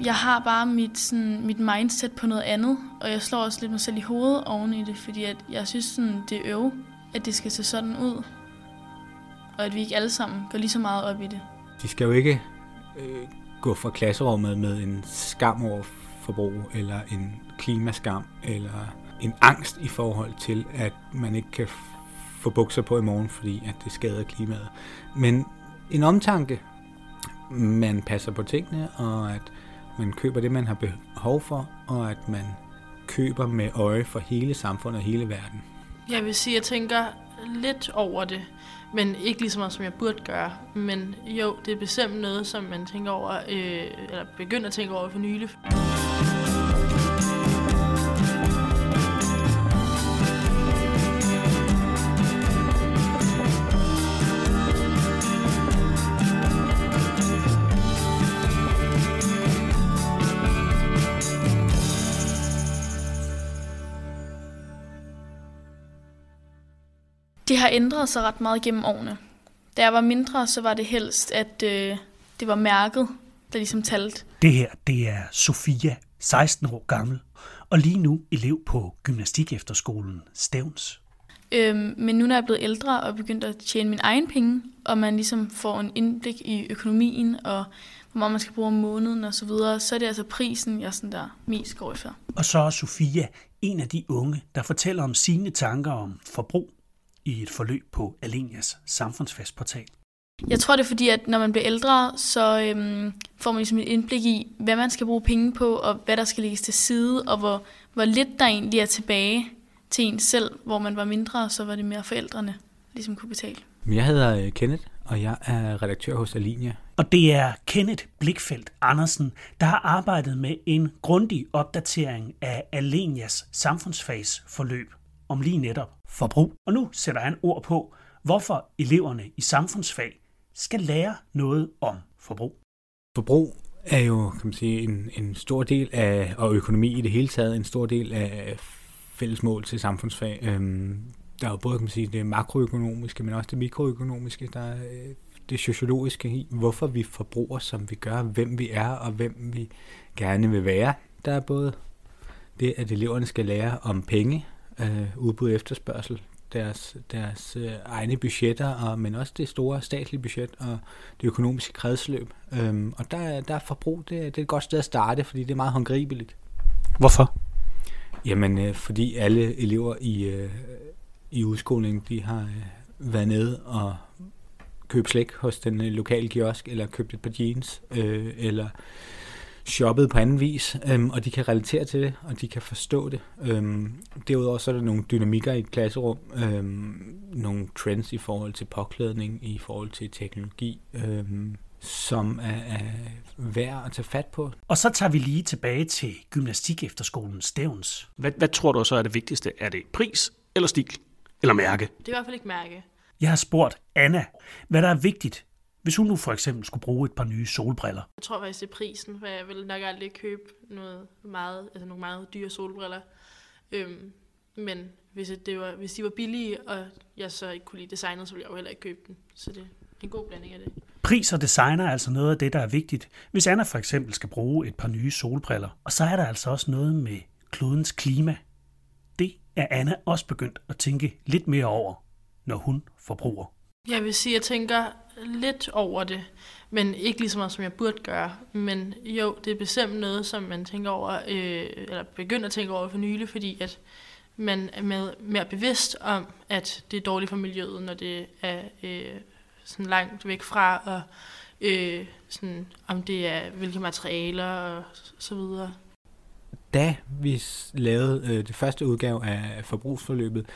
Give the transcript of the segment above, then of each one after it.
Jeg har bare mit, sådan, mit mindset på noget andet, og jeg slår også lidt mig selv i hovedet oven i det, fordi at jeg synes, sådan, det er øv, at det skal se sådan ud. Og at vi ikke alle sammen går lige så meget op i det. De skal jo ikke øh, gå fra klasserummet med en skam over forbrug, eller en klimaskam, eller en angst i forhold til, at man ikke kan få bukser på i morgen, fordi at det skader klimaet. Men en omtanke, man passer på tingene, og at man køber det, man har behov for, og at man køber med øje for hele samfundet og hele verden. Jeg vil sige, at jeg tænker lidt over det, men ikke lige så meget, som jeg burde gøre. Men jo, det er bestemt noget, som man tænker over, øh, eller begynder at tænke over for nylig. Det har ændret sig ret meget gennem årene. Da jeg var mindre, så var det helst, at øh, det var mærket, der ligesom talte. Det her, det er Sofia, 16 år gammel, og lige nu elev på gymnastik efterskolen Stævns. Øhm, men nu når jeg er blevet ældre og begyndt at tjene min egen penge, og man ligesom får en indblik i økonomien, og hvor meget man skal bruge om måneden og så videre, så er det altså prisen, jeg sådan der mest går efter. Og så er Sofia en af de unge, der fortæller om sine tanker om forbrug i et forløb på Alenias samfundsfastportal. Jeg tror, det er fordi, at når man bliver ældre, så øhm, får man ligesom et indblik i, hvad man skal bruge penge på, og hvad der skal lægges til side, og hvor, hvor lidt der egentlig er tilbage til en selv. Hvor man var mindre, så var det mere forældrene, ligesom kunne betale. Jeg hedder øh, Kenneth, og jeg er redaktør hos Alinia. Og det er Kenneth Blikfeldt Andersen, der har arbejdet med en grundig opdatering af Alenias samfundsfagsforløb om lige netop forbrug. Og nu sætter han ord på, hvorfor eleverne i samfundsfag skal lære noget om forbrug. Forbrug er jo kan man sige, en, en stor del af, og økonomi i det hele taget, en stor del af fælles mål til samfundsfag. Øhm, der er jo både kan man sige, det makroøkonomiske, men også det mikroøkonomiske. Der er det sociologiske i, hvorfor vi forbruger, som vi gør, hvem vi er og hvem vi gerne vil være. Der er både det, at eleverne skal lære om penge, øh, udbud og efterspørgsel, deres, deres øh, egne budgetter, og, men også det store statslige budget og det økonomiske kredsløb. Øhm, og der, der er forbrug, det, det er et godt sted at starte, fordi det er meget håndgribeligt. Hvorfor? Jamen, øh, fordi alle elever i, øh, i udskolingen, de har øh, været nede og købt slik hos den øh, lokale kiosk, eller købt et par jeans, øh, eller shoppet på anden vis, øhm, og de kan relatere til det, og de kan forstå det. Øhm, derudover så er der nogle dynamikker i et klasserum, øhm, nogle trends i forhold til påklædning, i forhold til teknologi, øhm, som er, er værd at tage fat på. Og så tager vi lige tilbage til gymnastik efterskolen Stævns. Hvad, hvad tror du så er det vigtigste? Er det pris eller stil eller mærke? Det er i hvert fald ikke mærke. Jeg har spurgt Anna, hvad der er vigtigt hvis hun nu for eksempel skulle bruge et par nye solbriller. Jeg tror faktisk, det er prisen, for jeg vil nok aldrig købe noget meget, altså nogle meget dyre solbriller. Øhm, men hvis, det var, hvis de var billige, og jeg så ikke kunne lide designet, så ville jeg jo heller ikke købe dem. Så det er en god blanding af det. Pris og design er altså noget af det, der er vigtigt, hvis Anna for eksempel skal bruge et par nye solbriller. Og så er der altså også noget med klodens klima. Det er Anna også begyndt at tænke lidt mere over, når hun forbruger. Jeg vil sige, at jeg tænker lidt over det, men ikke lige så meget, som jeg burde gøre. Men jo, det er bestemt noget, som man tænker over, øh, eller begynder at tænke over for nylig, fordi at man er med, mere bevidst om, at det er dårligt for miljøet, når det er øh, sådan langt væk fra, og øh, sådan, om det er hvilke materialer og så videre. Da vi lavede øh, det første udgave af forbrugsforløbet,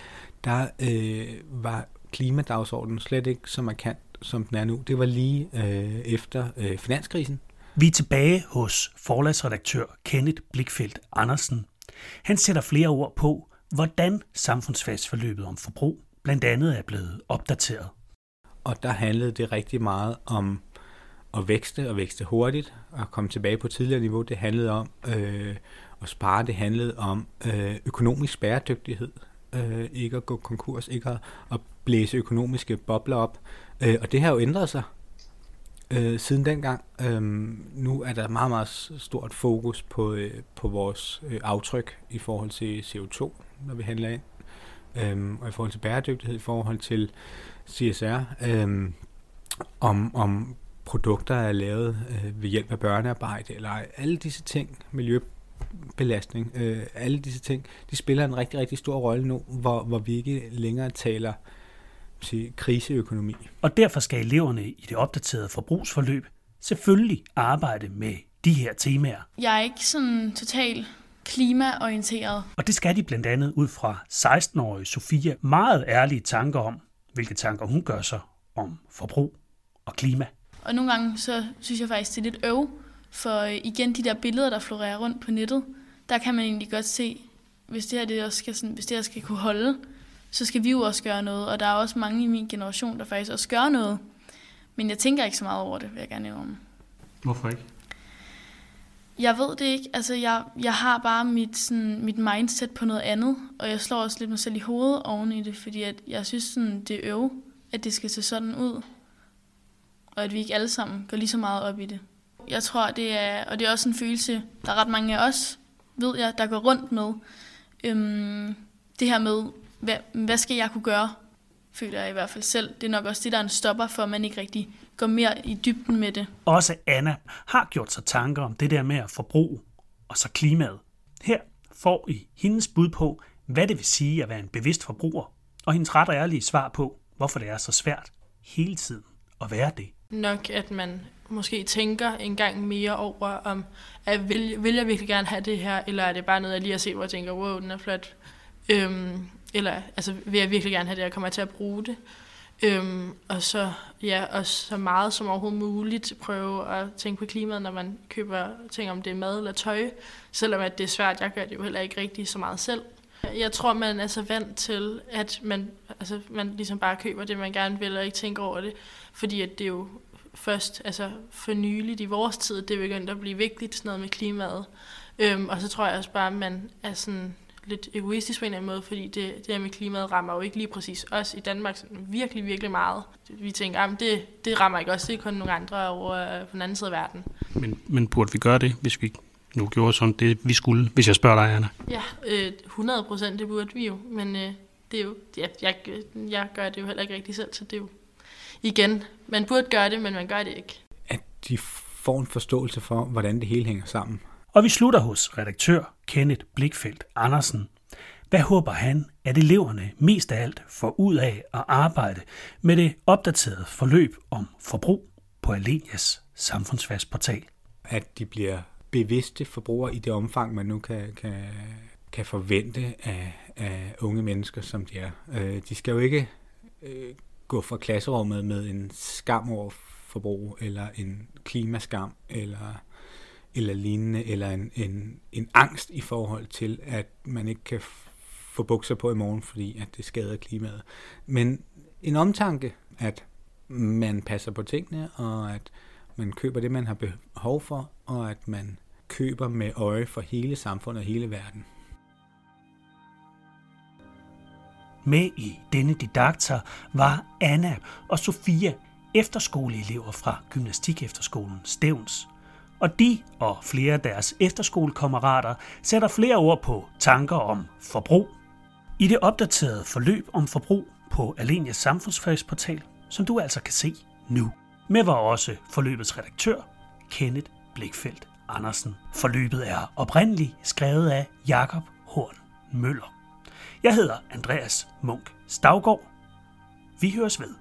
der øh, var klimadagsordenen slet ikke så markant, som den er nu. Det var lige øh, efter øh, finanskrisen. Vi er tilbage hos forlagsredaktør Kenneth Blikfeldt Andersen. Han sætter flere ord på, hvordan samfundsfagsforløbet om forbrug blandt andet er blevet opdateret. Og der handlede det rigtig meget om at vækste og vækste hurtigt og komme tilbage på tidligere niveau. Det handlede om øh, at spare, det handlede om øh, økonomisk bæredygtighed øh, ikke at gå konkurs, ikke at, at blæse økonomiske bobler op. Øh, og det har jo ændret sig. øh, siden dengang. Øh, nu er der meget, meget stort fokus på, øh, på vores øh, aftryk i forhold til CO2, når vi handler ind, øh, og i forhold til bæredygtighed, i forhold til CSR, øh, om, om produkter er lavet øh, ved hjælp af børnearbejde, eller ej. alle disse ting, miljø miljøbelastning, øh, alle disse ting, de spiller en rigtig, rigtig stor rolle nu, hvor, hvor vi ikke længere taler sige, kriseøkonomi. Og derfor skal eleverne i det opdaterede forbrugsforløb selvfølgelig arbejde med de her temaer. Jeg er ikke sådan total klimaorienteret. Og det skal de blandt andet ud fra 16-årige Sofia meget ærlige tanker om, hvilke tanker hun gør sig om forbrug og klima. Og nogle gange så synes jeg faktisk, det er lidt øv, for øh, igen de der billeder, der florerer rundt på nettet, der kan man egentlig godt se, hvis det her, det også skal, sådan, hvis det her skal kunne holde, så skal vi jo også gøre noget. Og der er også mange i min generation, der faktisk også gør noget. Men jeg tænker ikke så meget over det, vil jeg gerne om. Hvorfor ikke? Jeg ved det ikke. Altså, jeg, jeg har bare mit, sådan, mit mindset på noget andet, og jeg slår også lidt mig selv i hovedet oven i det, fordi at jeg synes, sådan, det er øv, at det skal se sådan ud, og at vi ikke alle sammen går lige så meget op i det. Jeg tror, det er, og det er også en følelse, der er ret mange af os, ved jeg, der går rundt med. Øhm, det her med, hvad, hvad skal jeg kunne gøre, føler jeg i hvert fald selv. Det er nok også det, der er en stopper for, at man ikke rigtig går mere i dybden med det. Også Anna har gjort sig tanker om det der med at forbruge og så klimaet. Her får I hendes bud på, hvad det vil sige at være en bevidst forbruger, og hendes ret og ærlige svar på, hvorfor det er så svært hele tiden at være det. Nok, at man måske tænker en gang mere over, om at vil, vil jeg virkelig gerne have det her, eller er det bare noget, jeg lige har set, hvor jeg tænker, wow, den er flot. Øhm, eller altså, vil jeg virkelig gerne have det, jeg kommer til at bruge det. Øhm, og så, ja, og så meget som overhovedet muligt prøve at tænke på klimaet, når man køber ting, om det er mad eller tøj. Selvom at det er svært, jeg gør det jo heller ikke rigtig så meget selv. Jeg tror, man er så vant til, at man, altså, man ligesom bare køber det, man gerne vil, og ikke tænker over det. Fordi at det er jo først altså for nyligt i vores tid, det er begyndt at blive vigtigt, sådan noget med klimaet. Øhm, og så tror jeg også bare, at man er sådan lidt egoistisk på en eller anden måde, fordi det, det her med klimaet rammer jo ikke lige præcis os i Danmark sådan virkelig, virkelig meget. Vi tænker, at det, det rammer ikke os, det er kun nogle andre over øh, på den anden side af verden. Men, men burde vi gøre det, hvis vi nu gjorde sådan det, vi skulle, hvis jeg spørger dig, Anna? Ja, øh, 100 procent, det burde vi jo, men øh, det er jo, ja, jeg, jeg gør det jo heller ikke rigtig selv, så det er jo igen, man burde gøre det, men man gør det ikke. At de får en forståelse for, hvordan det hele hænger sammen. Og vi slutter hos redaktør Kenneth Blikfeldt Andersen. Hvad håber han, at eleverne mest af alt får ud af at arbejde med det opdaterede forløb om forbrug på Alenias samfundsfagsportal? At de bliver bevidste forbrugere i det omfang, man nu kan, kan, kan forvente af, af unge mennesker, som de er. Øh, de skal jo ikke øh, gå fra klasserummet med en skam over forbrug, eller en klimaskam, eller eller lignende, eller en, en, en angst i forhold til, at man ikke kan få bukser på i morgen, fordi at det skader klimaet. Men en omtanke, at man passer på tingene, og at man køber det, man har behov for, og at man køber med øje for hele samfundet og hele verden. Med i denne didakter var Anna og Sofia efterskoleelever fra Gymnastikefterskolen Stævns og de og flere af deres efterskolekammerater sætter flere ord på tanker om forbrug. I det opdaterede forløb om forbrug på Alenias samfundsfagsportal, som du altså kan se nu. Med var også forløbets redaktør, Kenneth Blikfeldt Andersen. Forløbet er oprindeligt skrevet af Jakob Horn Møller. Jeg hedder Andreas Munk Stavgård. Vi høres ved.